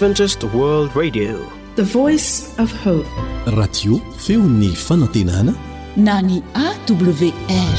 Adventist World Radio, the voice of hope. Radio feony fanantenana na ny AWR.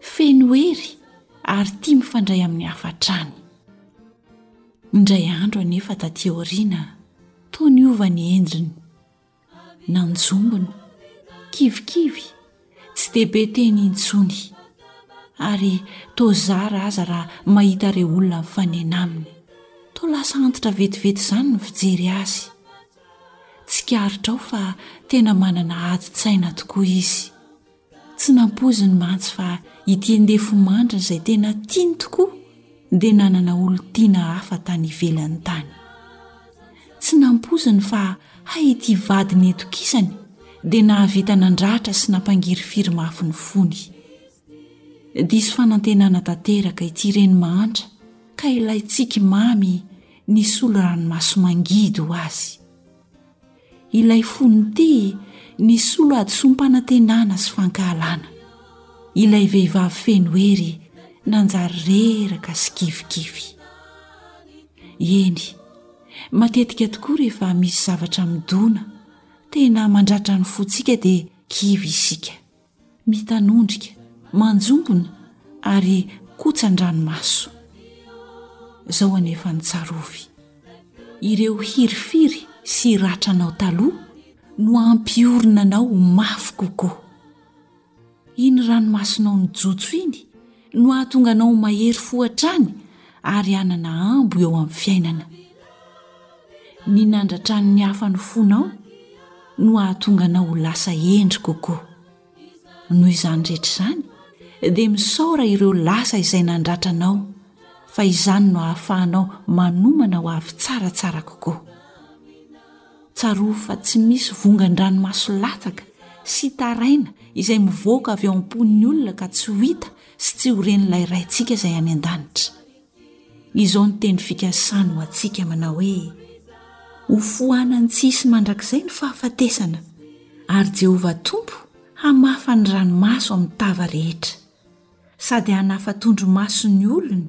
feno hery ary tia mifandray amin'ny hafa hatrany. Indray andro anefa taty aoriana, toa niova ny endriny. Nanjombona, kivikivy, tsy dia be teny intsony ary toa zara aza raha mahita ireo olona mifanena aminy. Toa lasa antitra vetivety izany ny fijery azy. Tsikaritra ao fa tena manana adi-tsaina tokoa izy. Tsy nampoiziny mantsy fa ity Ndefomandry izay tena tiany tokoa dia nanana olon-tiana hafa tany ivelany tany. Tsy nampoiziny fa hay ity vadiny itokisany dia nahavita nandratra sy nampangirifiry mafy ny fony. Diso fanantenana tanteraka ity reny mahantra ka ilay tsiky mamy nisolo ranomaso mangidy ho azy. Ilay fony tia nisolo hadisoam-panantenana sy fankahalana. Ilay vehivavy feno hery nanjary reraka sy kivikivy. Eny, matetika tokoa rehefa misy zavatra midona tena mandratra ny fontsika dia kivy isika. mitanondrika, manjombona ary kotsan-dranomaso. Zao anefa ny tsarovy, ireo hirifiry sy ratranao taloha no hampiorina anao ho mafy kokoa. Iny ranomasonao nijojo iny no hahatonga anao mahery fo hatrany ary hanana ambo eo amin'ny fiainana ny nandratran'ny hafa ny fonao no hahatonga anao ho lasa hendry kokoa noho izany rehetra izany dia misaora ireo lasa izay nandratra anao fa izany no hahafahanao manomana ho avy tsaratsara kokoa Tsarovy fa tsy misy vongan-dranomaso latsaka sy taraina izay mivoaka avy ao am-pon'ny olona ka tsy ho hita sy tsy ho ren'ilay Raintsika izay any an-danitra. Izao ny teny fikasany ho antsika manao hoe, Hofoanan'ny tsy hisy mandrakizay ny fahafatesana, ary Jehovah Tompo hamafa ny ranomaso amin'ny tava rehetra, sady hanafa tondromaso ny olony,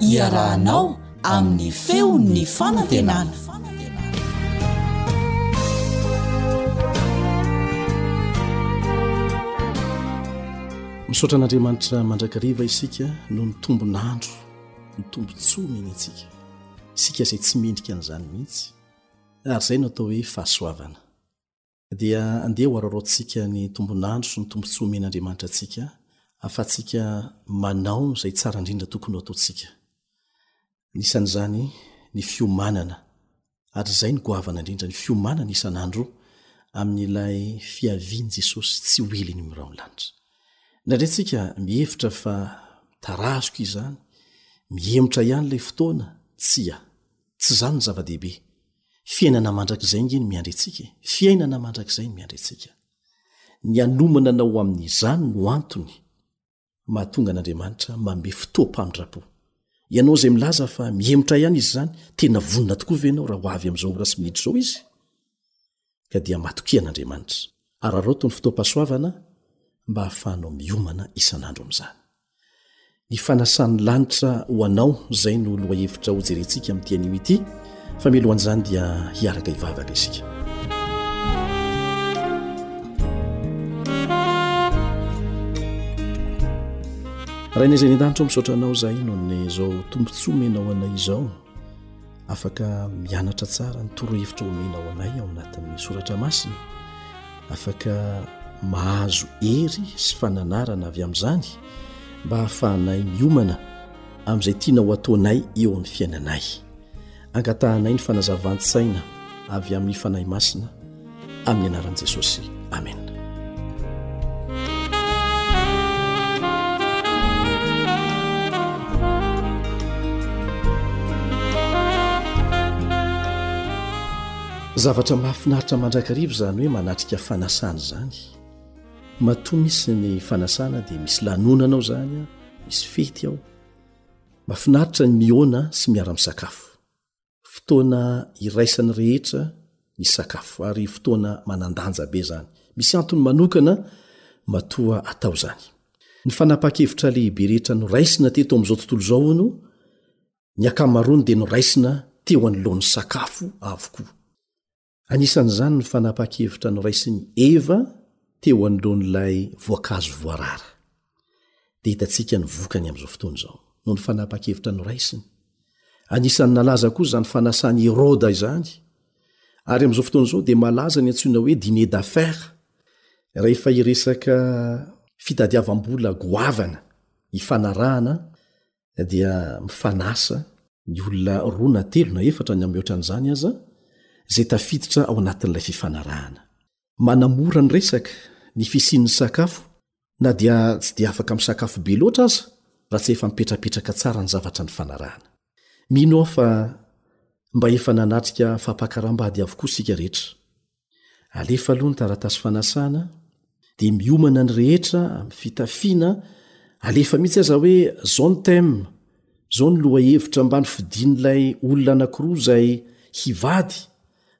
iarahanao amin'ny feon'ny fanantenana. Misaotra an'Andriamanitra mandrakariva isika no ny tombon'andro, ny tombontsoa omeny antsika. Isika izay tsy mendrika an'izany mihitsy ary izay no atao hoe fahasoavana. Dia andeha ho araoraontsika ny tombon'andro sy ny tombontsoa omen'Andriamanitra antsika ahafahantsika manao izay tsara indrindra tokony ho ataontsika. Anisan'izany ny fiomanana, ary izay no goavana indrindra, ny fiomanana isan'andro amin'ilay fiavian'i Jesosy tsy ho ela eny amin'ny rahon'ny lanitra. Indraindray isika mihevitra fa tarazoka izany, mihemotra ihany ilay fotoana. Tsia. Tsy izany no zava-dehibe. Fiainana mandrakizay nge no miandry antsika e. Fiainana mandrakizay no miandry antsika. Ny hanomana anao amin'izany no antony mahatonga an'Andriamanitra manome fotoam-pamindram-po. Ianao izay milaza fa mihemotra ihany izy izany, tena vonona tokoa ve ianao raha ho avy amin'izao ora sy minitra izao izy? ka dia matokia an'Andriamanitra. Araraoty ny fotoam-pahasoavana mba hahafahanao miomana isan'andro amin'izany. Ny fanasan'ny lanitra ho anao izay no lohahevitra hojerentsika amin'ity anio ity fa mialohan'izany dia hiaraka hivavaka isika. Rainay izay ny an-danitra misaotra anao izay noho ny izao tombontsoa menao anay izao. Afaka mianatra tsara ny torohevitra omena ho anay ao anatin'ny soratra masina. Afaka mahazo hery sy fananarana avy amin'izany mba hahafahanay miomana amin'izay tiana ho ataonay eo amin'ny fiainanay. Angatahanay ny fanazavan-tsaina avy amin'ny Fanahy Masina. amin'ny anaran'i Jesosy. Amen. Zavatra mahafinaritra mandrakariva izany hoe manatrika fanasana izany. Matoa misy ny fanasana dia misy lanonana ao izany, misy fety ao. Mahafinaritra ny mihaona sy miara-misakafo. Fotoana iraisan'ny rehetra ny sakafo ary fotoana manan-danja be izany. Misy antony manokana matoa atao izany. Ny fanapahan-kevitra lehibe rehetra noraisina teto amin'izao tontolo izao, hono, ny ankamaroany dia noraisina teo anoloan'ny sakafo avokoa. Anisan'izany ny fanapahan-kevitra noraisin'i Eva teo anoloan'ilay voankazo voarara. Dia hitantsika ny vokany amin'izao fotoana izao, noho ny fanapahan-kevitra noraisiny. Anisan'ny nalaza koa izany fanasan'i Heroda izany, ary amin'izao fotoana izao dia malaza ny antsoina hoe dîner d'affaires, rehefa hiresaka fitadiavam-bola goavana hifanarahana dia mifanasa ny olona roa na telo na efatra ny amin'ny ohatran'izany aza izay tafiditra ao anatin'ilay fifanarahana. Manamora ny resaka ny fisian'ny sakafo na dia tsy dia afaka misakafo be loatra aza raha tsy efa mipetrapetraka tsara ny zavatra nifanarahana. Mino aho fa mba efa nanatrika fampakaram-bady avokoa isika rehetra. Alefa aloha ny taratasy fanasana dia miomana ny rehetra amin'ny fitafiana, alefa mihitsy aza hoe zao ny thème, zao ny lohahevitra mba nofidin'ilay olona anankiroa izay hivady,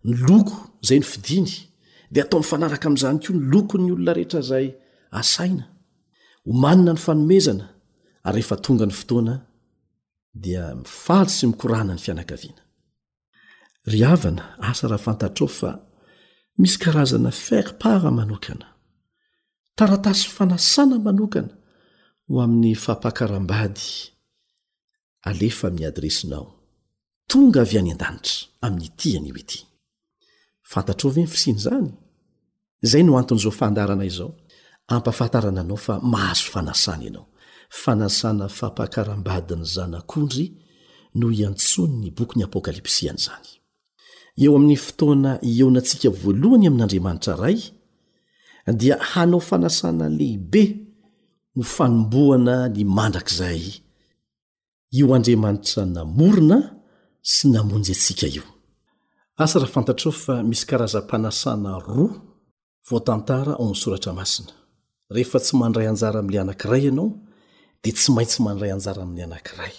ny loko izay nofidiny dia atao mifanaraka amin'izany koa ny lokon'ny olona rehetra izay asaina. Omanina ny fanomezana ary rehefa tonga ny fotoana dia mifaly sy mikorana ny fianakaviana. Ry havana, asa raha fantatrao fa misy karazana faire part manokana, taratasy fanasana manokana ho amin'ny fampakaram-bady alefa amin'ny adiresinao, tonga avy any an-danitra amin'ity anio ity. Fantatrao ve ny fisian'izany? Izay no anton'izao fandaharana izao, ampahafantarana anao fa mahazo fanasana ianao. Fanasana fampakaram-badin'ny zanak'ondry no iantsoan'ny bokin'ny Apokalypsy an'izany. Eo amin'ny fotoana ihaonantsika voalohany amin'Andriamanitra Ray, dia hanao fanasana lehibe ho fanombohana ny mandrakizay io Andriamanitra namorona sy namonjy antsika io. Asa raha fantatrao fa misy karazam-panasana roa voatantara ao amin'ny Soratra Masina. Rehefa tsy mandray anjara amin'ilay anankiray ianao, dia tsy maintsy mandray anjara amin'ny anankiray.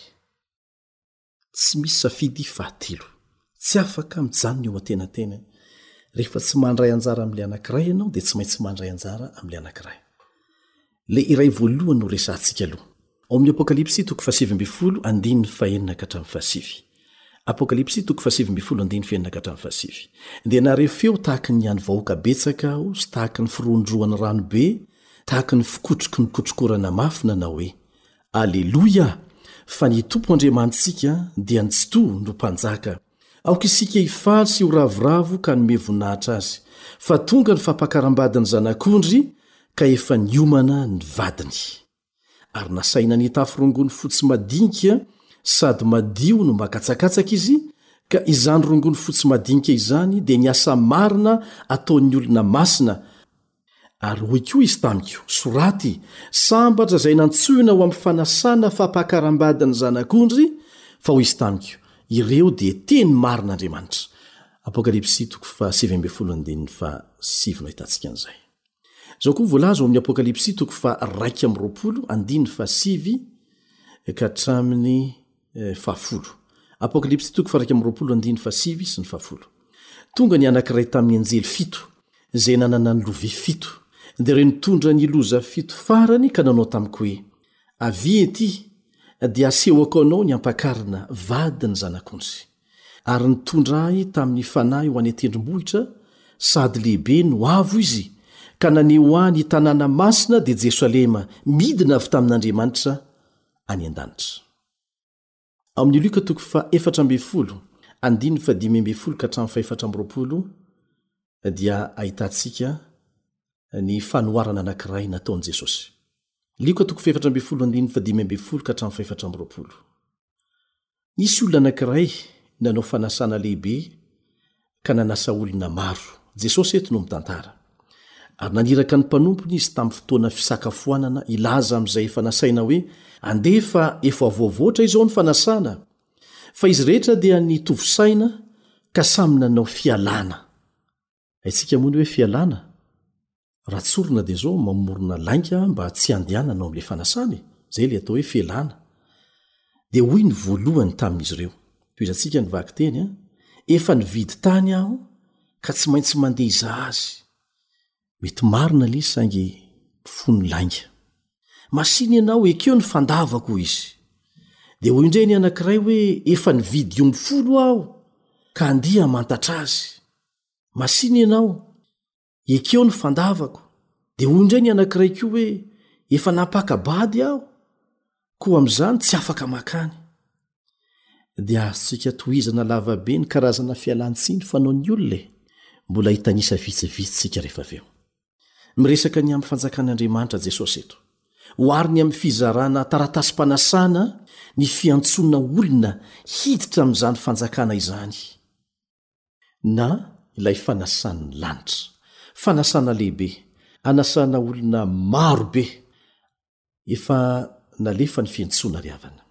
Tsy misy safidy fahatelo. Tsy afaka mijanona eo an-tenantena. Rehefa tsy mandray anjara amin'ilay anankiray ianao, dia tsy maintsy mandray anjara amin'ilay anankiray. Ilay iray voalohany no resahantsika aloha. Ao amin'ny Apokalypsy toko fahasivy ambin'ny folo andininy fahenina ka hatramin'ny fahasivy. Apokalypsy toko fahasivy ambin'ny folo andininy fahenina ka hatramin'ny fahasivy. Dia nahareo feo tahaka ny an'ny vahoaka betsaka aho sy tahaka ny firoandroan'ny rano be, tahaka ny fikotroky ny kotrokorana mafy nanao hoe, Aleloia! Fa ny Tompo Andriamanitsika dia ny Tsitoha no Mpanjaka. Aoka isika hifaly sy ho ravoravo ka hanome voninahitra Azy, fa tonga ny fampakaram-badin'ny Zanak'ondry, ka efa niomana ny vadiny. Ary nasaina nitafy rongony fotsy madinika sady madio no makatsakatsaka Izy, ka izany rongony fotsy madinika izany dia ny asa marina ataon'ny olona masina, Ary hoy koa izy tamiko, Soraty, Sambatra izay nantsoina ho amin'ny fanasana fampakaram-bady ny Zanak'ondry, fa hoy izy tamiko, Ireo dia teny marin'Andriamanitra. Apokalypsy toko fahasivy ambin'ny folo andininy fahasivy no ahitantsika an'izay. Izao koa voalaza ao amin'ny Apokalypsy toko faha iraika amby roapolo andininy fahasivy ka hatramin'ny fahafolo. Apokalypsy toko faha-iraika amby roapolo andininy fahasivy sy ny fahafolo. Tonga ny anankiray tamin'ny anjely fito, izay nanana ny lovia fito, dia ireo nitondra ny loza fito farany ka nanao tamiko hoe, Avia etỳ, dia hasehoko anao ny ampakarina vadin'ny Zanak'ondry. Ary nitondra ahy tamin'ny fanahy ho any an-tendrombohitra sady lehibe no avo izy, ka naneho ahy ny tanàna masina, dia Jerosalema, midina avy tamin'Andriamanitra, any an-danitra. Amin'ny Lioka toko fahefatra ambin'ny folo, andininy fahadimy ambin'ny folo ka hatramin'ny fahefatra amby roapolo dia ahitantsika ny fanoharana anankiray nataon'i Jesosy. Lioka toko fahefatra ambin'ny folo, andininy fahadimy ambin'ny folo ka hatramin'ny fahefatra amby roapolo. Nisy olona anankiray nanao fanasana lehibe ka nanasa olona maro. Jesosy eto no mitantara. Ary naniraka ny mpanompony izy tamin'ny fotoana fisakafoanana hilaza amin'izay efa nasaina hoe, Andeha fa efa voavoatra izao ny fanasana! Fa izy rehetra dia nitovy saina ka samy nanao fialana. Haintsika moa ny hoe fialana? Raha tsorina dia izao mamorona lainga mba tsy handehanana ao amin'ilay fanasana e! Izay ilay atao hoe fialana. Dia hoy ny voalohany tamin'izy ireo, tohizantsika ny vakiteny an, Efa nividy tany aho ka tsy maintsy mandeha hizaha azy. Mety marina ilay izy saingy fony lainga. Masìna ianao, ekeo ny fandavako, hoy izy. Dia hoy indray ny anankiray hoe, Efa nividy omby folo aho ka andeha hamantatra azy. Masina ianao! Ekeo ny fandavako. Dia hoy indray ny anankiray koa hoe, Efa nampaka-bady aho, koa amin'izany tsy afaka makany. Dia azontsika tohizana lava be ny karazana fialan-tsiny fanaon'ny olona e! Mbola hitanisa vitsivitsy isika rehefa avy eo. Miresaka ny amin'ny Fanjakan'Andriamanitra Jesosy eto. Ohariny amin'ny fizarana taratasim-panasana ny fiantsoana olona hiditra amin'izany Fanjakana izany. Na ilay fanasan'ny lanitra. Fanasana lehibe. Anasana olona maro be. Efa nalefa ny fiantsoana ry havana.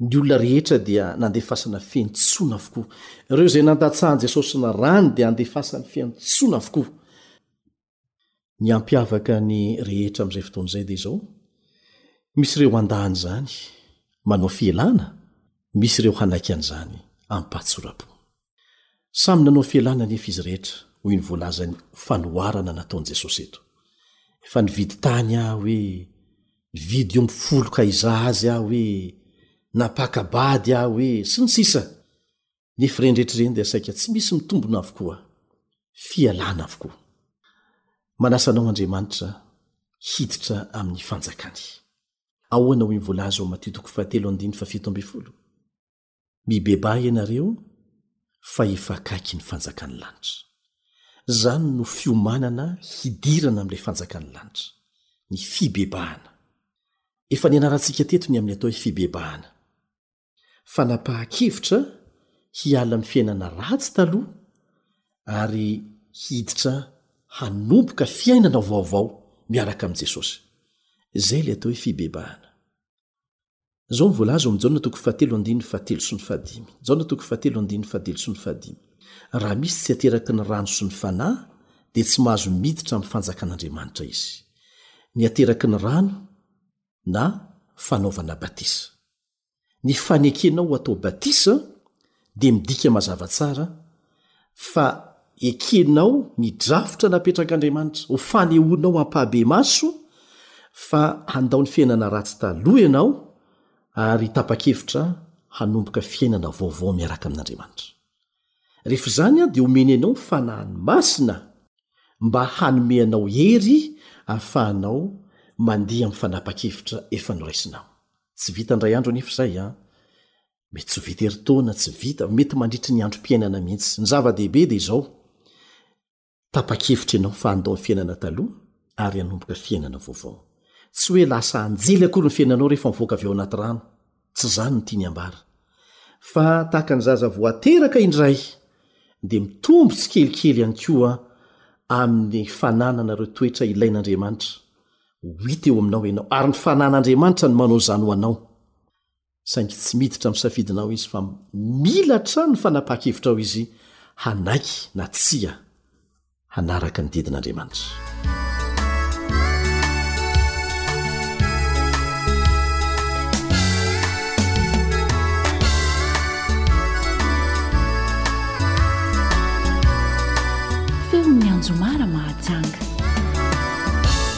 Ny olona rehetra dia nandefasana fiantsoana avokoa. Ireo izay nandatsahan'i Jesosy ny rany dia andefasany fiantsoana avokoa. Ny hampiavaka ny rehetra amin'izay fotoana izay dia izao, misy ireo handà an'izany, manao fialana, misy ireo hanaiky an'izany, amim-pahatsoram-po. Samy nanao fialana anefa izy rehetra, hoy ny voalazan'ny fanoharana nataon'i Jesosy eto. Efa nividy tany aho hoe, nividy omby folo ka hizaha azy aho hoe, nampaka-bady aho hoe, sy ny sisa nefa ireny rehetra ireny dia saika tsy misy mitombona avokoa fialana avokoa manasa anao andriamanitra hiditra amin'ny fanjakany ahoana ho imvolaza ao matio toko fahatelo andiny fa fito amby folo mibebaha ianareo fa efa akaiky ny fanjakan'ny lanitra zany no fiomanana hidirana am'la fanjakan'ny lanitra ny fibebahana efa ny anarantsika teto ny amin'ny atao hoe fibebahana fanapahan-kevitra hiala amin'ny fiainana ratsy taloha ary hiditra hanomboka fiainana vaovao miaraka amin'i Jesosy. Izay ilay atao hoe fibebahana. Izao no voalaza ao amin'ny Jaona toko fahatelo andininy fahatelo sy ny fahadimy. Jaona toko fahatelo andininy fahatelo sy ny fahadimy. Raha misy tsy ateraky ny rano sy ny Fanahy dia tsy mahazo miditra amin'ny fanjakan'Andriamanitra izy. Ny ateraky ny rano na fanaovana batisa. Ny fanekenao ho atao batisa dia midika mazava tsara fa ekenao ny drafitra napetrak'Andriamanitra, ho fanehoanao ampahabemaso fa handao ny fiainana ratsy taloha ianao ary tapa-kevitra hanomboka fiainana vaovao miaraka amin'Andriamanitra. Rehefa izany aho dia omeny anao ny Fanahiny Masina mba hanome anao hery ahafahanao mandihy amin'ny fanapa-kevitra efa noraisinao. Tsy vita indray andro anefa izay an! Mety tsy ho vita herintaona, tsy vita, mety mandritry ny androm-piainana mihitsy. Ny zava-dehibe dia izao, Tapa-kevitra ianao fa handao ny fiainana taloha ary hanomboka fiainana vaovao. Tsy hoe lasa anjely akory ny fiainanao rehefa mivoaka avy ao anaty rano. Tsy izany no tiany hambara. Fa tahaka ny zaza vao ateraka indray, dia mitombo tsikelikely ihany koa amin'ny fananana ireo toetra ilain'Andriamanitra ho hita eo aminao ianao, ary ny fanan'Andriamanitra no manao izany ho anao. saingy tsy miditra amin'ny safidinao izy fa mila hatrany fanapaha-kevitrao izy hanaiky na tsia hanaraka ny didin'Andriamanitra. Feon'ny Anjomara Mahajanga.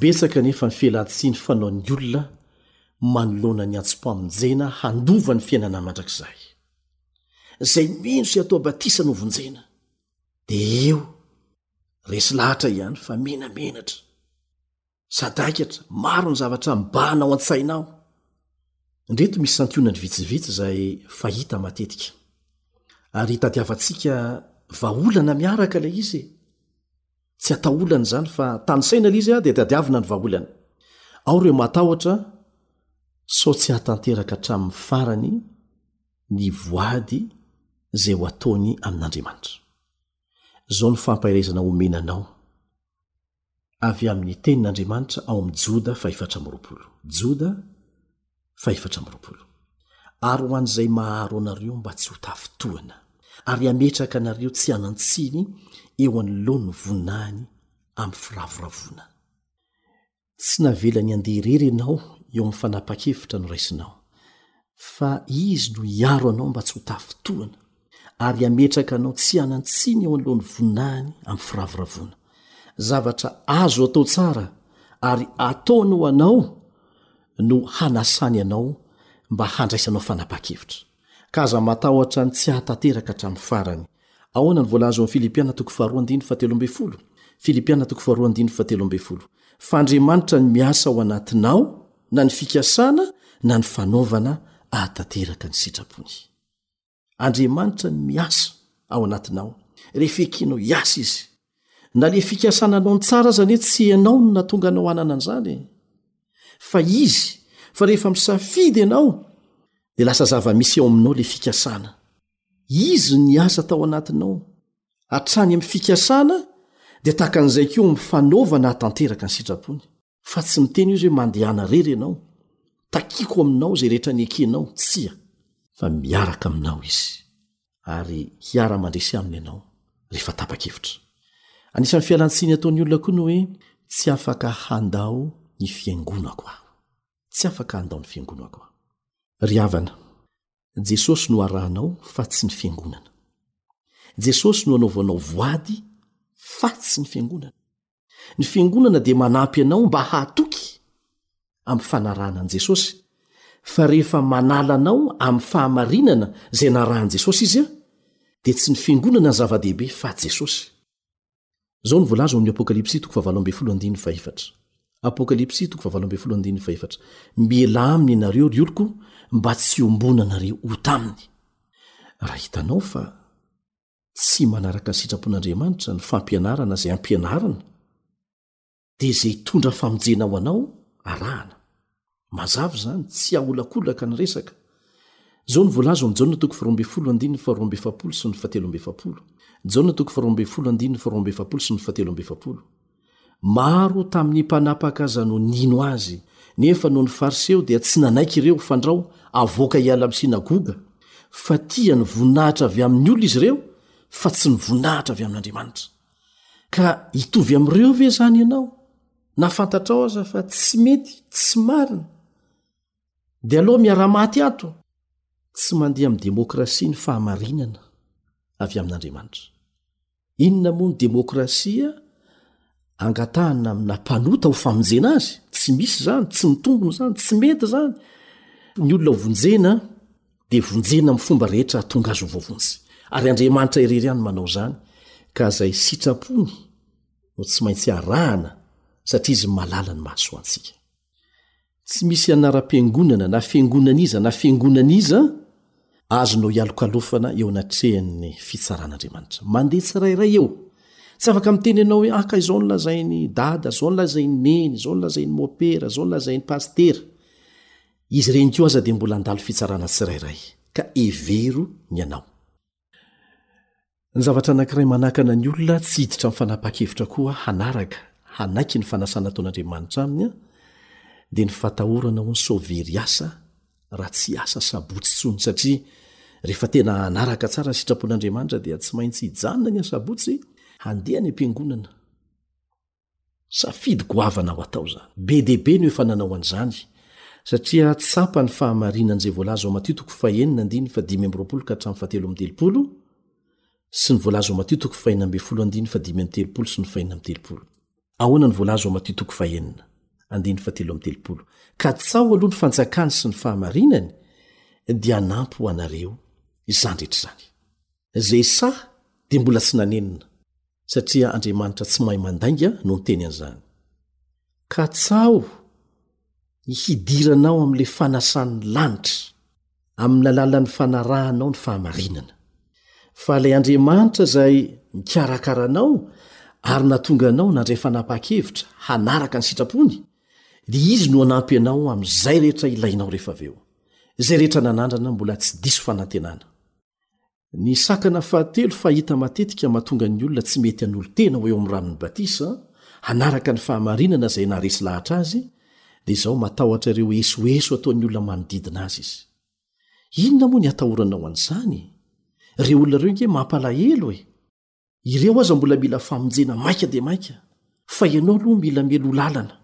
Betsaka anefa ny fialan-tsiny fanaon'ny olona manoloana ny antsom-pamonjena handova ny fiainana mandrakizay. Izay mino sy atao batisa no vonjena. Dia eo, resy lahatra ihany fa menamenatra. Sadaikatra, maro ny zavatra mibahana ao an-tsaina aho. Indreto misy santionany vitsivitsy izay fahita matetika. Ary itadiavantsika vahaolana miaraka ilay izy e! Tsy atao olana izany fa tanisaina ilay izy dia tadiavina ny vahaolana. Ao ireo matahotra sao tsy hahatanteraka hatramin'ny farany ny voady izay ho ataony amin'Andriamanitra. Izao ny fampaherezana omena anao. avy amin'ny Tenin'Andriamanitra ao amin'ny Joda fahefatra amby roapolo. Joda fahefatra amby roapolo. Ary ho an'izay maharo anareo mba tsy ho tafintohina, ary hametraka anareo tsy hanan-tsiny eo anoloan'ny voninahiny amin'ny firavoravoana. Tsy navelany handeha irery ianao eo amin'ny fanapahan-kevitra noraisinao, fa Izy no hiaro anao mba tsy ho tafintohina. ary hametraka anao tsy hanan-tsiny eo anoloan'ny voninahiny amin'ny firavoravoana. Zavatra azo atao tsara ary ataony ho anao no hanasany anao mba handraisanao fanapaha-kevitra. Ka aza matahotra ny tsy hahatanteraka hatramin'ny farany. Ahoana ny voalaza ao amin'ny Filipiana toko faharoa andininy fahatelo ambin'ny folo? Filipiana toko faharoa andininy fahatelo ambin'ny folo. Fa Andriamanitra no miasa ao anatinao na ny fikasana na ny fanaovana ahatanteraka ny sitrapony. Andriamanitra no miasa ao anatinao rehefa ekenao hiasa izy. Na le fikasana anao ny tsara aza anie tsy ianao no natonga anao hanana an'izany e. Fa izy, fa rehefa misafidy ianao dia lasa zava-misy ao aminao le fikasana. Izy no niasa tao anatinao, hatrany amin'ny fikasana dia tahaka an'izay koa amin'ny fanaovana hahatanteraka ny sitrapony. fa tsy miteny izy hoe mandehana rery ianao takiako aminao izay rehetra ny ekenao tsia fa miaraka aminao izy ary hiara-mandresy aminy ianao rehefa tapa-kevitra anisan'ny fialantsiny ataon'ny olona koa ny hoe tsy afaka handao ny fiangonako aho tsy afaka handao ny fiangonako aho ry havana jesosy no arahanao fa tsy ny fiangonana jesosy no anaovanao voady fa tsy ny fiangonana Ny fiangonana dia manampy anao mba hahatoky amin'ny fanarahana an'i Jesosy, fa rehefa manala anao amin'ny fahamarinana izay narahan'i Jesosy izy, dia tsy ny fiangonana ny zava-dehibe fa Jesosy. Izao no voalaza ao amin'ny Apokalypsy toko fahavalo ambin'ny folo andininy fahefatra. Apokalypsy toko fahavalo ambin'ny folo andininy fahefatra. Miela aminy ianareo, ry oloko, mba tsy hiombonanareo ho taminy. Raha hitanao fa tsy manaraka ny sitrapon'Andriamanitra ny fampianarana izay ampianarina, dia izay hitondra famonjena ho anao arahana. Mazava izany, tsy aholakolaka ny resaka. Izao no voalaza ao amin'ny Jaona toko faharoa ambin'ny folo andininy faharoa amby efapolo sy ny fahatelo amby efapolo. Jaona toko faharoa ambin'ny folo andininy faharoa amby efapolo sy ny fahatelo amby efapolo. Maro tamin'ny mpanapaka aza no nino azy, nefa noho ny Fariseo dia tsy nanaiky ireo fandrao avoaka hiala amin'ny synagoga, fa tia ny voninahitra avy amin'ny olona izy ireo fa tsy ny voninahitra avy amin'Andriamanitra. Ka hitovy amin'ireo ve izany ianao? Na fantatrao aza fa tsy mety, tsy marina, dia aleo miara-maty ato! Tsy mandeha amin'ny demokrasia ny fahamarinana avy amin'Andriamanitra. Inona moa ny demokrasia angatahana amina mpanota ho famonjena azy? Tsy misy izany, tsy mitombona izany, tsy mety izany. Ny olona ho vonjena dia vonjena amin'ny fomba rehetra hahatonga azy ho voavonjy. Ary Andriamanitra irery ihany no manao izany, ka izay sitrapony no tsy maintsy arahana satria izy malala ny mahasoa antsika. Tsy misy anaram-piangonana na fiangonan'iza na fiangonan'iza azonao ialokalofana eo anatrehan'ny fitsaran'Andriamanitra. Mandeha tsirairay eo. Tsy afaka miteny ianao hoe, Aka izao no lazain'i Dada, izao no lazain'i Neny, izao no lazain'i Mopera, izao no lazain'i Pasitera. Izy ireny koa aza dia mbola handalo fitsarana tsirairay. Ka hevero ny anao. Ny zavatra anankiray manakana ny olona tsy hiditra amin'ny fanapahan-kevitra koa hanaraka, hanaiky ny fanasana ataon'Andriamanitra aminy, dia ny fatahorana ho sao very asa raha tsy hiasa sabotsy intsony, satria rehefa tena hanaraka tsara ny sitrapon'Andriamanitra dia tsy maintsy hijanona ny asabotsy handeha any am-piangonana. Safidy goavana ho atao izany. Be dia be no efa nanao an'izany, satria tsapa ny fahamarinan'izay voalaza ao Matio toko fahenina andininy fahadimy amby roapolo ka hatramin'ny fahatelo amby telopolo, sy ny voalaza ao Matio toko fahenina ambin'ny folo andininy fahadimy amby telopolo sy ny fahenina amby telopolo. Ahoana ny voalaza ao Matio toko fahenina, andininy fahatelo amby telopolo, Ka tsaho aloha ny fanjakany sy ny fahamarinany, dia hanampy ho anareo izany rehetra izany. Izay sahy dia mbola tsy nanenina, satria Andriamanitra tsy mahay mandainga no niteny an'izany. Katsaho ny hidiranao amin'ilay fanasan'ny lanitra, amin'ny alalan'ny fanarahanao ny fahamarinana. Fa ilay Andriamanitra izay nikarakara anao ary natonga anao nandray fanapaha-kevitra hanaraka ny sitrapony, dia Izy no hanampy anao amin'izay rehetra ilainao rehefa avy eo. Izay rehetra nanandrana mbola tsy diso fanantenana. Ny sakana fahatelo fahita matetika mahatonga ny olona tsy mety hanolo-tena ho eo amin'ny ranon'ny batisa, hanaraka ny fahamarinana izay naharesy lahatra azy, dia izao, matahotra ireo esoeso ataon'ny olona manodidina azy izy. Inona moa ny atahoranao an'izany? Ireo olona ireo ange mampalahelo e! ireo aza mbola mila famonjena maika dia maika fa ianao aloha mila mialoha lalana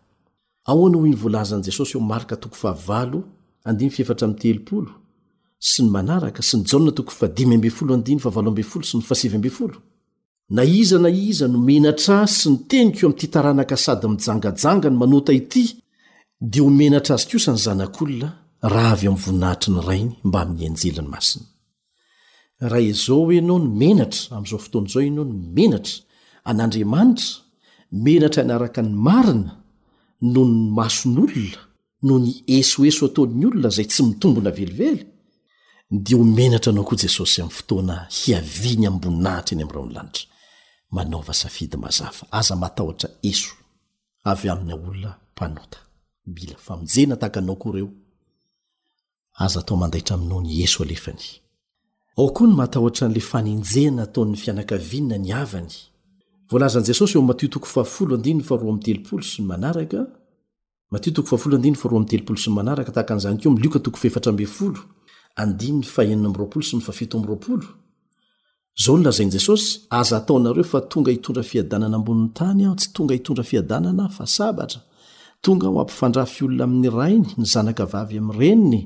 ahoana hoy ny volazan'i jesosy eo marka toko fahavalo andiny fefatra ami'ny telopolo sy ny manaraka sy ny jaona toko fadimy ambe folo andiny favalo ambe folo sy ny fasiv ambe folo na iza na iza no menatra azy sy ny teniko eo amin'ity taranaka sady mijangajanga ny manota ity dia ho menatra azy kosa ny zanak'olona raha avy amin'ny voninahitry ny rainy mba amin'ny anjeliny masina Raha izao ianao no menatra, amin'izao fotoana izao ianao no menatra an'Andriamanitra, menatra hanaraka ny marina noho ny mason'olona, noho ny esoeso ataon'ny olona izay tsy mitombina velively, dia ho menatra anao koa Jesosy amin'ny fotoana hiaviany amim-boninahitra eny amin'ny rahon'ny lanitra. Manaova safidy mazava. Aza matahotra eso avy amina olona mpanota. Mila famonjena tahaka anao koa ireo. aza atao mandaitra amin'ony Ieso alefany. Ao koa ny matahotra an'ilay fanenjehana ataon'ny fianakaviana ny havany. Voalazan'i Jesosy eo amin'ny Matio toko fahafolo andininy faharoa amby telopolo sy ny manaraka, Matio toko fahafolo andininy faharoa amby telopolo sy ny manaraka, tahaka an'izany koa amin'ny Lioka toko fahefatra ambin'ny folo andininy fahenina amby roapolo sy ny fahafito amby roapolo, Izao no lazain'i Jesosy, Aza ataonareo fa tonga hitondra fiadanana ambonin'ny tany aho, tsy tonga hitondra fiadanana aho, fa sabatra. Tonga aho hampifandrafy olona amin'ny rainy, ny zanaka vavy amin'ny reniny,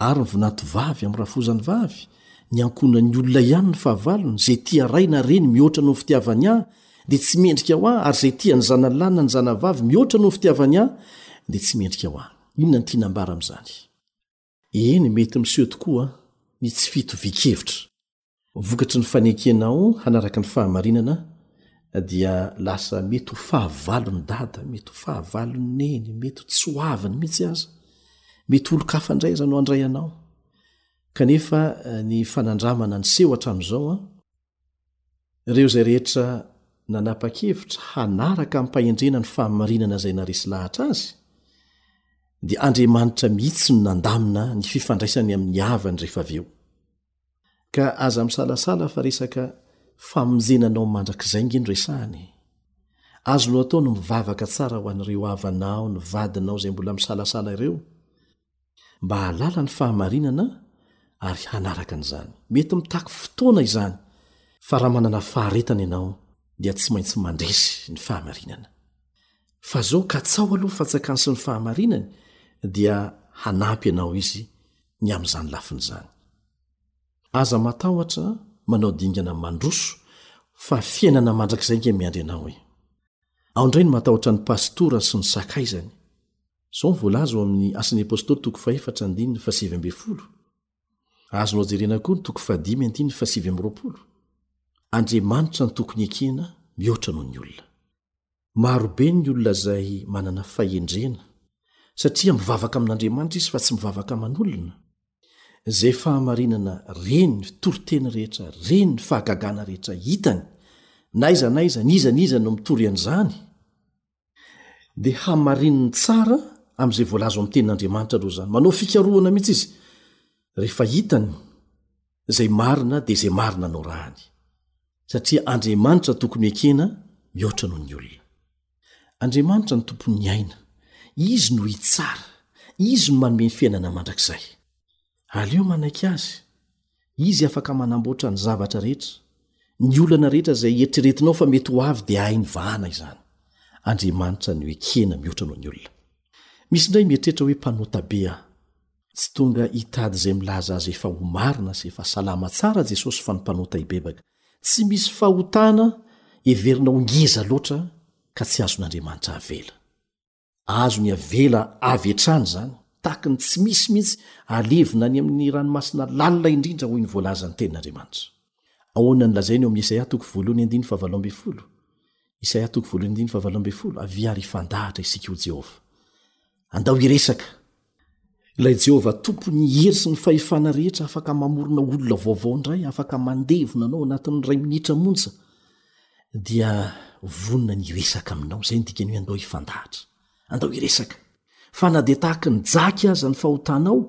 ary ny vinantovavy amin'ny rafozany vavy. Ny ankohonan'ny olona ihany no fahavalony. Izay tia ray na reny mihoatra noho ny fitiavany ahy, dia tsy mendrika ho ahy, ary izay tia ny zanalahy na ny zanavavy mihoatra noho ny fitiavany ahy, dia tsy mendrika ho ahy. Inona no tiana ambara amin'izany? Eny, mety miseho tokoa ny tsy fitovian-kevitra. Vokatry ny fanekenao hanaraka ny fahamarinana, dia lasa mety ho fahavalon'i Dada, mety ho fahavalon'i Neny, mety ho tsy ho aviny mihitsy aza. Mety ho olon-kafa indray aza no handray anao. Kanefa ny fanandramana niseho hatramin'izao, Ireo izay rehetra nanapa-kevitra hanaraka amim-pahendrena ny fahamarinana izay naharesy lahatra azy, dia Andriamanitra mihitsy no nandamina ny fifandraisany amin'ny havany rehefa avy eo. Ka aza misalasala fa resaka famonjena anao mandrakizay nge no resahana e! Azonao atao ny mivavaka tsara ho an'ireo havanao, ny vadinao izay mbola misalasala ireo, mba hahalala ny fahamarinana ary hanaraka an'izany. Mety mitaky fotoana izany, fa raha manana faharetana ianao, dia tsy maintsy mandresy ny fahamarinana. Fa izao, katsaho aloha ny fantsakany sy ny fahamarinany, dia hanampy anao izy ny amin'izany lafiny izany. Aza matahotra manao dingana mandroso fa fiainana mandrakizay ange miandry anao e! Ao indray ny matahotra ny pastora sy ny sakaizany. Izao no voalaza ao amin'ny Asan'ny Apostoly toko fahefatra andininy fahasivy ambin'ny folo. Azonao jerena koa ny toko fahadimy andininy fahasivy amby roapolo. Andriamanitra no tokony ekena mihoatra noho ny olona. Marobe ny olona izay manana fahendrena satria mivavaka amin'Andriamanitra izy fa tsy mivavaka aman'olona. Izay fahamarinana reny ny toriteny rehetra reny ny fahagagana rehetra hitany na aiza na aiza n'iza n'iza no mitory an'izany dia hamarininy tsara amin'izay voalaza ao amin'ny Tenin'Andriamanitra aloha izany. Manao fikarohana mihitsy izy, rehefa hitany izay marina dia izay marina no rahany, satria Andriamanitra tokony ho ekena mihoatra noho ny olona. Andriamanitra no Tompon'ny aina, Izy no hitsara, Izy no manome ny fiainana mandrakizay. Aleo manaiky Azy. Izy afaka manamboatra ny zavatra rehetra. Ny olana rehetra izay eritreretinao fa mety ho avy dia hainy vahana izany. Andriamanitra no ekena mihoatra noho ny olona. Misy indray mieritreritra hoe mpanota be aho. Tsy tonga hitady izay milaza azy efa ho marina sy efa salama tsara Jesosy fa ny mpanota hibebaka. Tsy misy fahotana heverina ho ngeza loatra ka tsy azon'Andriamanitra avela. Azony avela avy hatrany izany, tahaky ny tsy misy mihitsy, alevina any amin'ny ranomasina lalina indrindra, hoy ny voalazan'ny Tenin'Andriamanitra. Ahoana no lazainy eo amin'ny Isaia toko voalohany andininy fahavalo ambin'ny folo? Isaia toko voalohany andininy fahavalo ambin'ny folo, Avia ary hifandahatra isika, hoy Jehovah. Andao hiresaka! Ilay Jehovah Tompon'ny hery sy ny fahefana rehetra afaka mamorona olona vaovao indray afaka mandevona anao anatin'ny iray minitra monja dia vonona ny hiresaka aminao. Izay ny dikany hoe andao hifandahatra. Andao hiresaka. Fa na dia tahaka ny jaky aza ny fahotanao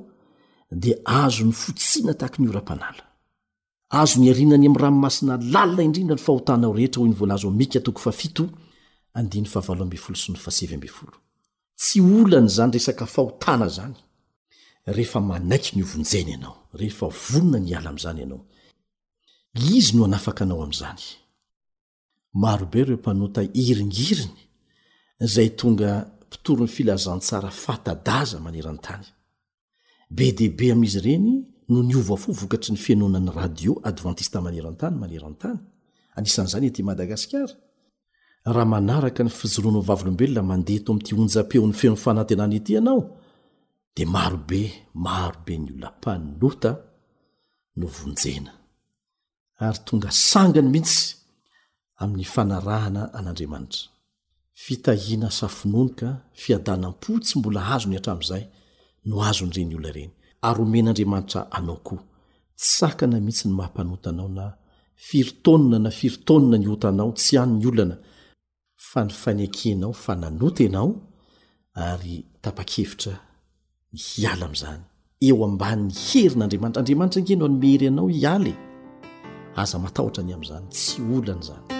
dia azon'ny fotsiana tahaka ny oram-panala. Azo niarina any amin'ny ranomasina lalina indrindra ny fahotanao rehetra hoy ny voalaza ao Mika toko fahafito andiny fahavalo ambin'ny folo sy ny fahasivy ambin'ny folo. Tsy olana izany resaka fahotana izany rehefa manaiky ny hovonjena ianao, rehefa vonona ny hiala amin'izany ianao. Izy no hanafaka anao amin'izany. Maro be ireo mpanota iringiriny izay tonga mpitoron'ny filazantsara fata-daza maneran-tany. Be dia be amin'izy ireny no niova fo vokatry ny fihainoanan'ny radio advantista maneran-tany maneran-tany, anisan'izany ety Madagasikara, raha manaraka ny fijoroanao vavolombelona mandeha eto amin'ity onjam-peon'ny Feon'ny Fanantenana ity ianao, dia maro be, maro be ny olona mpanota no vonjena. ary tonga sangany mihitsy amin'ny fanarahana an'Andriamanitra. Fitahiana asa finoanoka, fiadanam-po tsy mbola azony hatramin'izay no azon'ireny olona ireny, ary omen'Andriamanitra anao koa. Tsy sakana mihitsy ny maha mpanota anao na firy taonina na firy taonina ny otanao, tsy an'ny olana, fa ny fanekenao fa nanota ianao ary tapa-kevitra ny hiala amin'izany eo ambanin'ny herin' Andriamanitra. Andriamanitra ange no hanome hery anao hiala e! Aza matahotra ny amin'izany, tsy olana izany.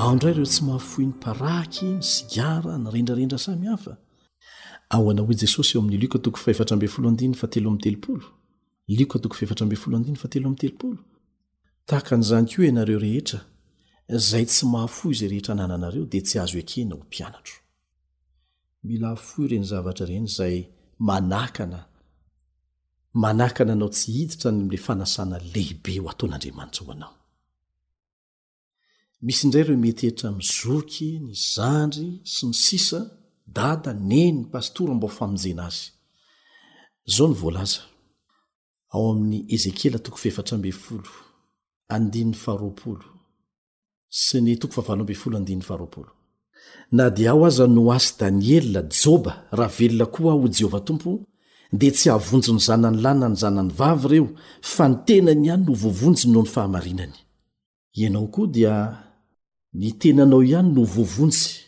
ao indray ireo tsy mahafoy ny paraky ny sigara ny rendrarendra samy hafa ao ana hoe jesosy eo amin'ny lioka toko fahefatra ambe folo andiny fa telo am'telopolo lioka toko fahefatra ambe folo andiny fa telo am'telopolo Tahaka an'izany koa ianareo rehetra, izay tsy mahafoy izay rehetra anananareo dia tsy azo ekena ho mpianatro. Mila afoy ireny zavatra ireny izay manakana manakana anao tsy hiditra any amin'ilay fanasana lehibe ho ataon'Andriamanitra ho anao. Misy indray ireo mety hetra amin'ny zoky, ny zandry, sy ny sisa, dada, neny, pastora mba ho famonjena azy. Izao no voalaza. ao amin'ny Ezekiela toko fahefatra ambin'ny folo andininy faharoapolo sy ny toko fahavalo ambin'ny folo andininy faharoapolo. Na dia ao aza no asy Daniela, Joba, raha velona koa aho, ho Jehovah Tompo, dia tsy havonjy ny zanany lahy na ny zanany vavy ireo, fa ny tenany ihany no vovonjy noho ny fahamarinany. Ianao koa dia ny tenanao ihany no vovonjy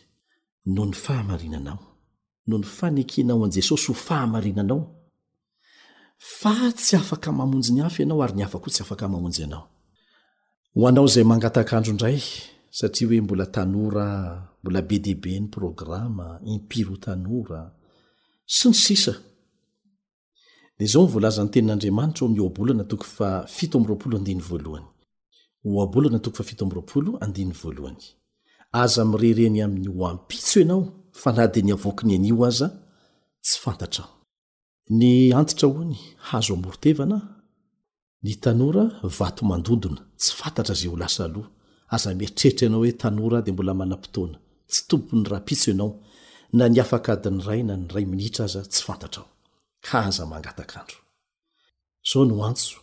noho ny fahamarinanao, noho ny fanekenao an'i Jesosy ho fahamarinanao, fa tsy afaka mamonjy ny hafa ianao ary ny hafa koa tsy afaka mamonjy anao. Ho anao izay mangataka andro indray satria hoe mbola tanora, mbola be dia be ny programa, impiry ho tanora, sy ny sisa, Dia izao no voalazan'ny Tenin'Andriamanitra ao amin'ny Ohabolana toko fahafito amby roapolo andininy voalohany. Ohabolana toko fahafito amby roapolo andininy voalohany. Aza mirery eny amin'ny ho ampitso ianao, fa na dia ny havoaky ny anio aza tsy fantatrao. Ny antitra hono hazo amoron-tevana, Ny tanora vato mandondona, tsy fantatra izay ho lasa aloha. Aza mieritreritra ianao hoe tanora dia mbola manam-potoana. Tsy tompon'ny rahampitso ianao. Na ny afaka adiny iray na ny iray minitra aza tsy fantatrao. Ka aza mangataka andro. Izao no antso,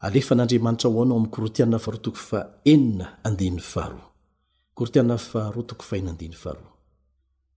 Alefan'Andriamanitra ho anao amin'ny Korintiana faharoa toko fa enina andininy faharoa. Korintiana faharoa toko fahenina andininy faharoa.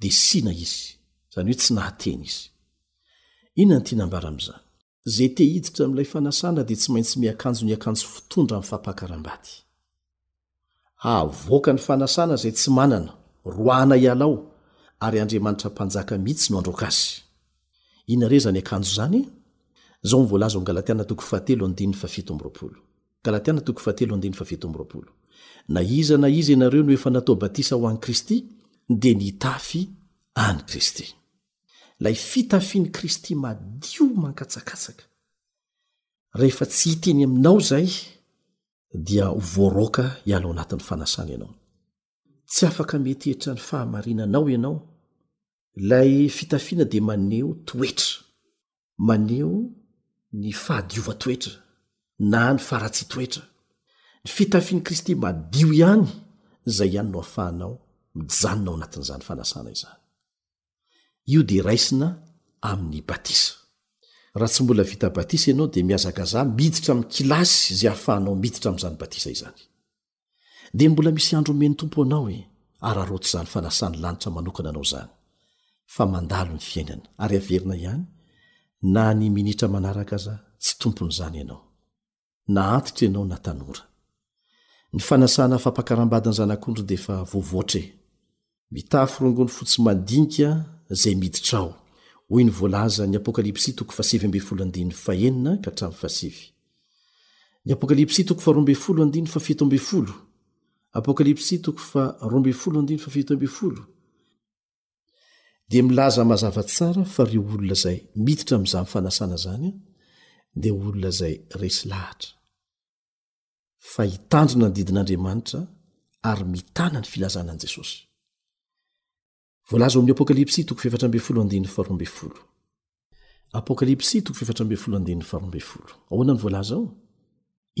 dia sina izy, izany hoe tsy nahateny izy. Inona no tiana ambara amin'izany? Izay te hiditra amin'ilay fanasana dia tsy maintsy miakanjo ny akanjo fitondra amin'ny fampakaram-bady. Havoaka ny fanasana izay tsy manana, roahina ialao, ary Andriamanitra Mpanjaka mihitsy no handroaka azy. Inona re izany akanjo izany? Izao no voalaza ao amin'ny Galatiana toko fahatelo andininy fahafito amby roapolo. Galatiana toko fahatelo andininy fahafito amby roapolo Na iza na iza ianareo no efa natao batisa ho an'i Kristy, dia nitafy an'i Kristy. Ilay fitafian'i Kristy madio mankatsakatsaka, rehefa tsy hita eny aminao izay, dia ho voaroaka hiala ao anatin'ny fanasana ianao. tsy afaka mietietra ny fahamarinanao ianao ilay fitafiana dia maneho toetra maneho ny fahadiova toetra na ny faratsy toetra ny fitafin'i kristy madio ihany izay ihany no afahanao mijanona ao anatin'izany fanasana izany io dia raisina amin'ny batisa raha tsy mbola vita batisa ianao dia miazakaza miditra amin'ny kilasy izay ahafahanao miditra amin'izany batisa izany dia mbola misy andro omen'ny tompo anao e araroto izany fanasan'ny lanitra manokana anao izany fa mandalo ny fiainana ary averina ihany na ny minitra manaraka aza tsy tompony izany ianao na antitra ianao na tanora ny fanasana fampakarambadiny zanak'ondry dia efa voavoatra e Mitafy rongony fotsy madinika izay miditra ao, hoy ny voalazan'ny Apokalypsy toko fahasivy ambin'ny folo andininy fahenina ka hatramin'ny fahasivy. Ny Apokalypsy toko faharoa ambin'ny folo andininy fahafito ambin'ny folo, Apokalypsy toko faharoa ambin'ny folo andininy fahafito ambin'ny folo, dia milaza mazava tsara fa ireo olona izay miditra amin'izany fanasana izany dia olona izay resy lahatra. fa hitandrina ny didin'Andriamanitra ary mitana ny filazana an'i Jesosy. Voalaza ao amin'ny Apokalypsy toko fefatra ambin'ny folo andininy faharoa ambin'ny folo. Apokalypsy toko fefatra ambin'ny folo andininy faharoa ambin'ny folo. Ahoana ny voalaza ao?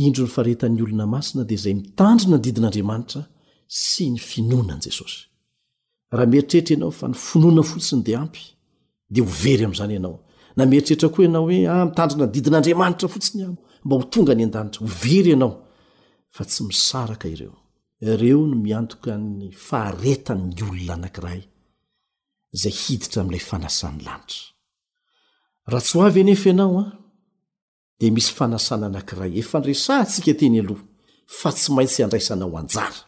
Indro ny faharetan'ny olona masina dia izay mitandrina ny didin'Andriamanitra sy ny finoana an'i Jesosy. raha mieritreritra ianao fa ny finoana fotsiny dia ampy dia ho very amin'izany ianao na mieritreritra koa ianao hoe ah mitandrina ny didin'andriamanitra fotsiny aho mba ho tonga any an-danitra ho very ianao fa tsy misaraka ireo ireo no miantoka ny faharetan'ny olona anankiray izay hiditra amin'ilay fanasan'ny lanitra raha tsy ho avy anefa ianao an dia misy fanasana anankiray efa nresahantsika teny aloha fa tsy maintsy andraisanao anjara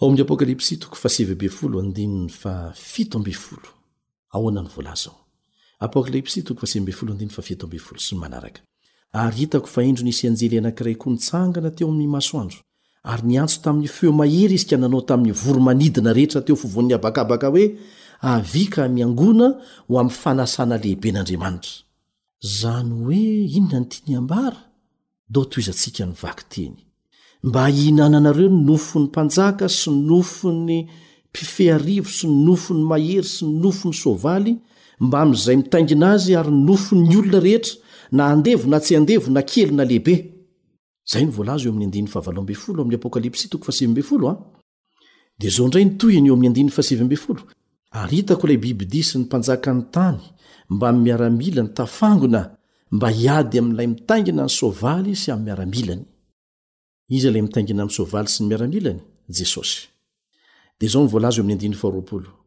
ao amin'ny apokalypsy toko fahasivybefolo andininy fa fito ambefolo ahoana ny volaza ao apokalypsy toko fahasibefolo andininy fa fito ambefolo sy ny manaraka ary hitako fa indro nisy anjely anankiray koa nitsangana teo amin'ny masoandro ary niantso tamin'ny feo mahery izy ka nanao tamin'ny voro manidina rehetra teo fovoan'ny habakabaka hoe avika miangona ho amin'ny fanasana lehibe n'andriamanitra Zany hoe inona ny tiany ambara? Doo tohizantsika ny vaky teny. Mba hihinananareo ny nofon'ny mpanjaka sy ny nofon'ny mpifearivo sy ny nofon'ny mahery sy ny nofon'ny soavaly mbamin'izay mitaingina azy ary ny nofon'ny olona rehetra na andevo na tsy andevo na kely na lehibe. Izay no voalaza eo amin'ny andininy fahavalo ambin'ny folo amin'ny Apokalypsy toko fahasivy ambin'ny folo a. Dia izao indray ny tohiny eo amin'ny andininy fahasivy ambin'ny folo, Ary hitako ilay bibidia sy ny mpanjakan'ny tany mbamin'ny miaramilany tafangona mba hiady amin'ilay mitaingina ny soavaly sy amin'ny miaramilany. Iza ilay mitaingina amin'ny soavaly sy ny miaramilany? Jesosy. Dia izao ny voalaza eo amin'ny andininy faharoapolo,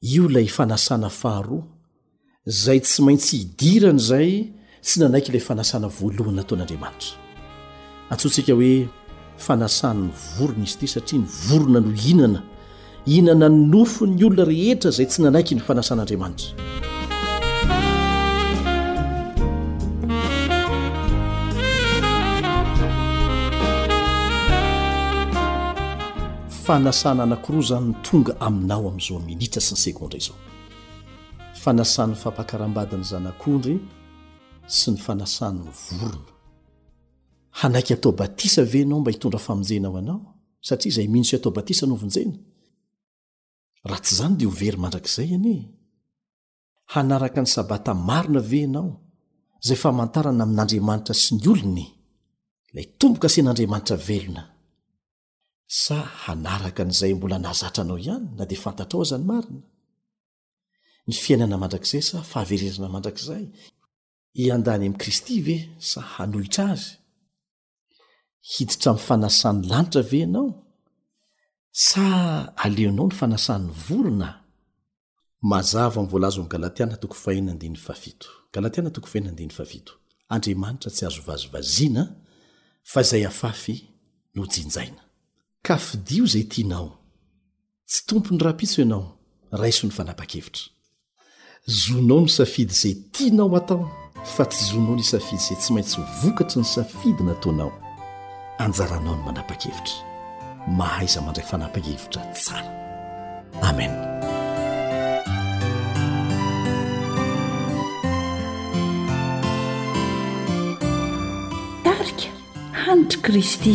Io ilay fanasana faharoa, izay tsy maintsy hidirany izay tsy nanaiky ilay fanasana voalohany nataon'Andriamanitra. Antsointsika hoe fanasan'ny vorona izy ity satria ny vorona no hihinana, hihinana ny nofon'ny olona rehetra izay tsy nanaiky ny fanasan'Andriamanitra. Fanasana anankiroa izany no tonga aminao amin'izao minitra sy ny segondra izao. Fanasan'ny fampakaram-bady ny zanak'ondry sy ny fanasan'ny vorona. Hanaiky atao batisa ve ianao mba hitondra famonjena ho anao? Satria izay mino sy atao batisa no vonjena. Raha tsy izany dia ho very mandrakizay anie e! Hanaraka ny Sabata marina ve ianao, izay famantarana amin'Andriamanitra sy ny olony, ilay tombo-kasen'Andriamanitra velona? sa hanaraka an'izay mbola nahazatra anao ihany na dia fantatrao aza ny marina? Ny fiainana mandrakizay sa fahaverezana mandrakizay? Hiandany amin'i Kristy ve sa hanohitra Azy? Hiditra amin'ny fanasan'ny lanitra ve ianao sa aleonao ny fanasan'ny vorona? Mazava ny voalaza ao amin'ny Galatiana toko faheno andininy fahafito. Galatiana toko faheno andininy fahafito. Andriamanitra tsy azo vazivaziana fa izay afafy no jinjaina. Ka fidio izay tianao. Tsy tompon'ny rahampitso ianao. Raiso ny fanapahan-kevitra. Zonao ny safidy izay tianao hatao fa tsy zonao ny safidy izay tsy maintsy vokatry ny safidy nataonao. anjaranao ny manapa-kevitra mahaiza mandray fanapa-kevitra tsara amen tarika hanitry kristy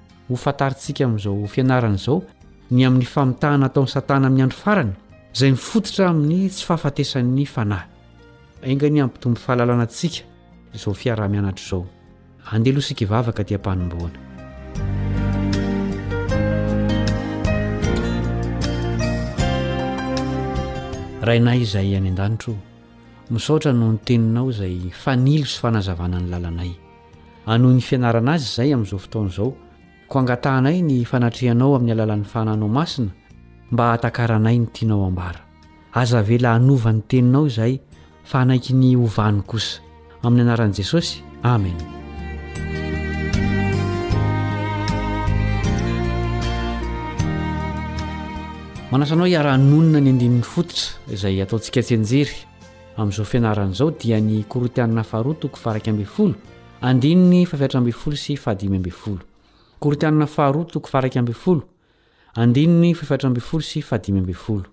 Ho fantarintsika amin'izao fianarana izao ny amin'ny famitahana ataon'i Satana amin'ny andro farany, izay mifototra amin'ny tsy fahafatesan'ny fanahy. Enga anie hampitombo fahalalana antsika izao fiaraha-mianatra izao. Andeha aloha isika hivavaka aty am-panombohana. Rainay izay any an-danitra ô, misaotra noho ny Teninao izay fanilo sy fanazavana ny lalanay. Hanohy ny fianarana azy izay amin'izao fotoana izao, koa angatahanay ny fanatrehanao amin'ny alalan'ny fananao masina mba hahatakaranay ny tianao hambara. Aza avela hanova ny teninao izahay fa hanaiky ny hovany kosa. Amin'ny anaran'i Jesosy, amena. Manasa anao hiara-hanonona ny andininy fototra izay ataontsika tsianjery. Amin'izao fianarana izao dia ny Korintianina faharoa toko faharaika ambin'ny folo andininy fahafatra ambin'ny folo sy fahadimy ambin'ny folo. Korintianina faharoa toko faharaika ambin'ny folo andininy fahafatra ambin'ny folo sy fahadimy ambin'ny folo.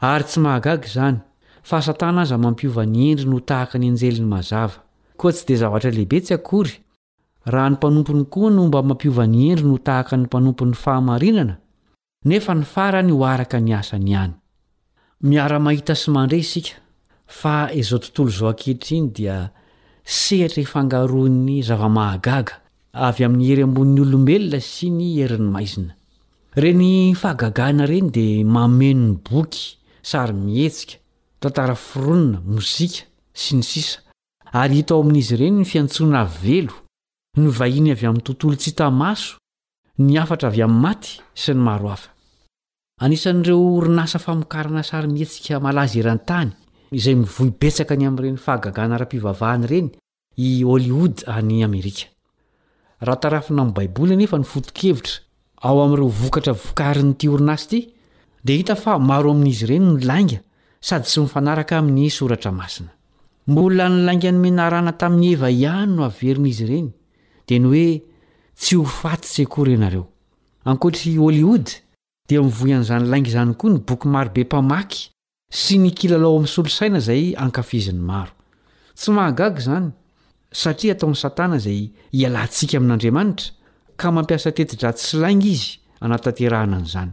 Ary tsy mahagaga izany, fa Satana aza mampiova ny endriny ho tahaka ny anjeliny mazava. Koa tsy dia zavatra lehibe tsy akory Raha ny mpanompony koa no mba mampiova ny endriny ho tahaka ny mpanompon'ny fahamarinana, nefa ny farany ho araka ny asany ihany. Miara-mahita sy mandre isika fa izao tontolo izao ankehitriny dia sehatra ifangaroan'ny zava-mahagaga avy amin'ny hery ambonin'ny olombelona sy ny herin'ny maizina. Ireny fahagagana ireny dia mameno ny boky, sarimihetsika, tantara foronina, mozika, sy ny sisa ary hita ao amin'izy ireny ny fiantsoana avy velo, ny vahiny avy amin'ny tontolo tsy hita maso, ny hafatra avy amin'ny maty, sy ny maro hafa. Anisan'ireo orinasa famokarana sarimihetsika malaza eran-tany, izay mivoy betsaka ny amin'ireny fahagagana ara-pivavahana ireny, i Hollywood any Amerika. Raha tarafina amin'ny Baiboly anefa ny foto-kevitra ao amin'ireo vokatra vokarin'ity orinasa ity, dia hita fa maro amin'izy ireny no lainga sady tsy mifanaraka amin'ny Soratra Masina. Mbola ny laingan'ny menarana tamin'i Eva ihany no averin'izy ireny, dia ny hoe tsy ho fatitsy akory ianareo. Ankoatr'i Hollywood, dia mivoy an'izany lainga izany koa ny boky marobe mpamaky sy ny kilalao amin'ny solosaina izay ankafizin'ny maro. Tsy mahagaga izany, satria ataon'i Satana izay hialantsika amin'Andriamanitra, ka mampiasa teti-dratsy sy lainga izy hanatanterahana an'izany.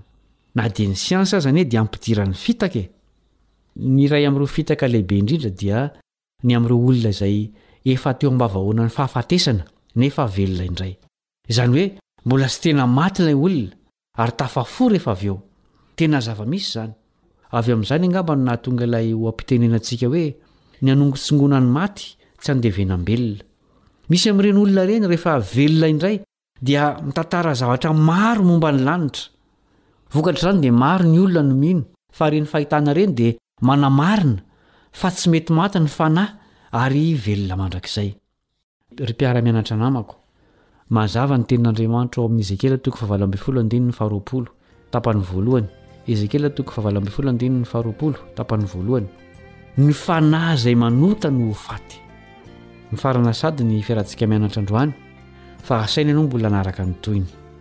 Na dia ny siansa aza anie dia ampidirany fitaka e! Ny iray amin'ireo fitaka lehibe indrindra dia ny amin'ireo olona izay efa teo am-bavahoanan'ny fahafatesana nefa velona indray. Izany hoe mbola tsy tena maty ilay olona, Ary tafafoha rehefa avy eo. Tena zava-misy izany. Avy amin'izany angamba no nahatonga ilay oha-pitenenantsika hoe, Ny hanongotsingoana ny maty tsy andevenam-belona. Misy amin'ireny olona ireny rehefa velona indray dia mitantara zavatra maro momba ny lanitra. Vokatr'izany dia maro ny olona no mino fa ireny fahitana ireny dia manamarina fa tsy mety maty ny fanahy ary velona mandrakizay. Ry mpiara-mianatra namako, mazava ny tenin'Andriamanitra ao amin'ny Ezekiela toko fahavalo ambin'ny folo andininy faharoapolo, tapany voalohany. Ezekiela toko fahavalo ambin'ny folo andininy faharoapolo, tapany voalohany. Ny fanahy izay manota no ho faty. Mifarana sady ny fiarantsika mianatra androany, fa asaina ianao mbola hanaraka ny tohiny.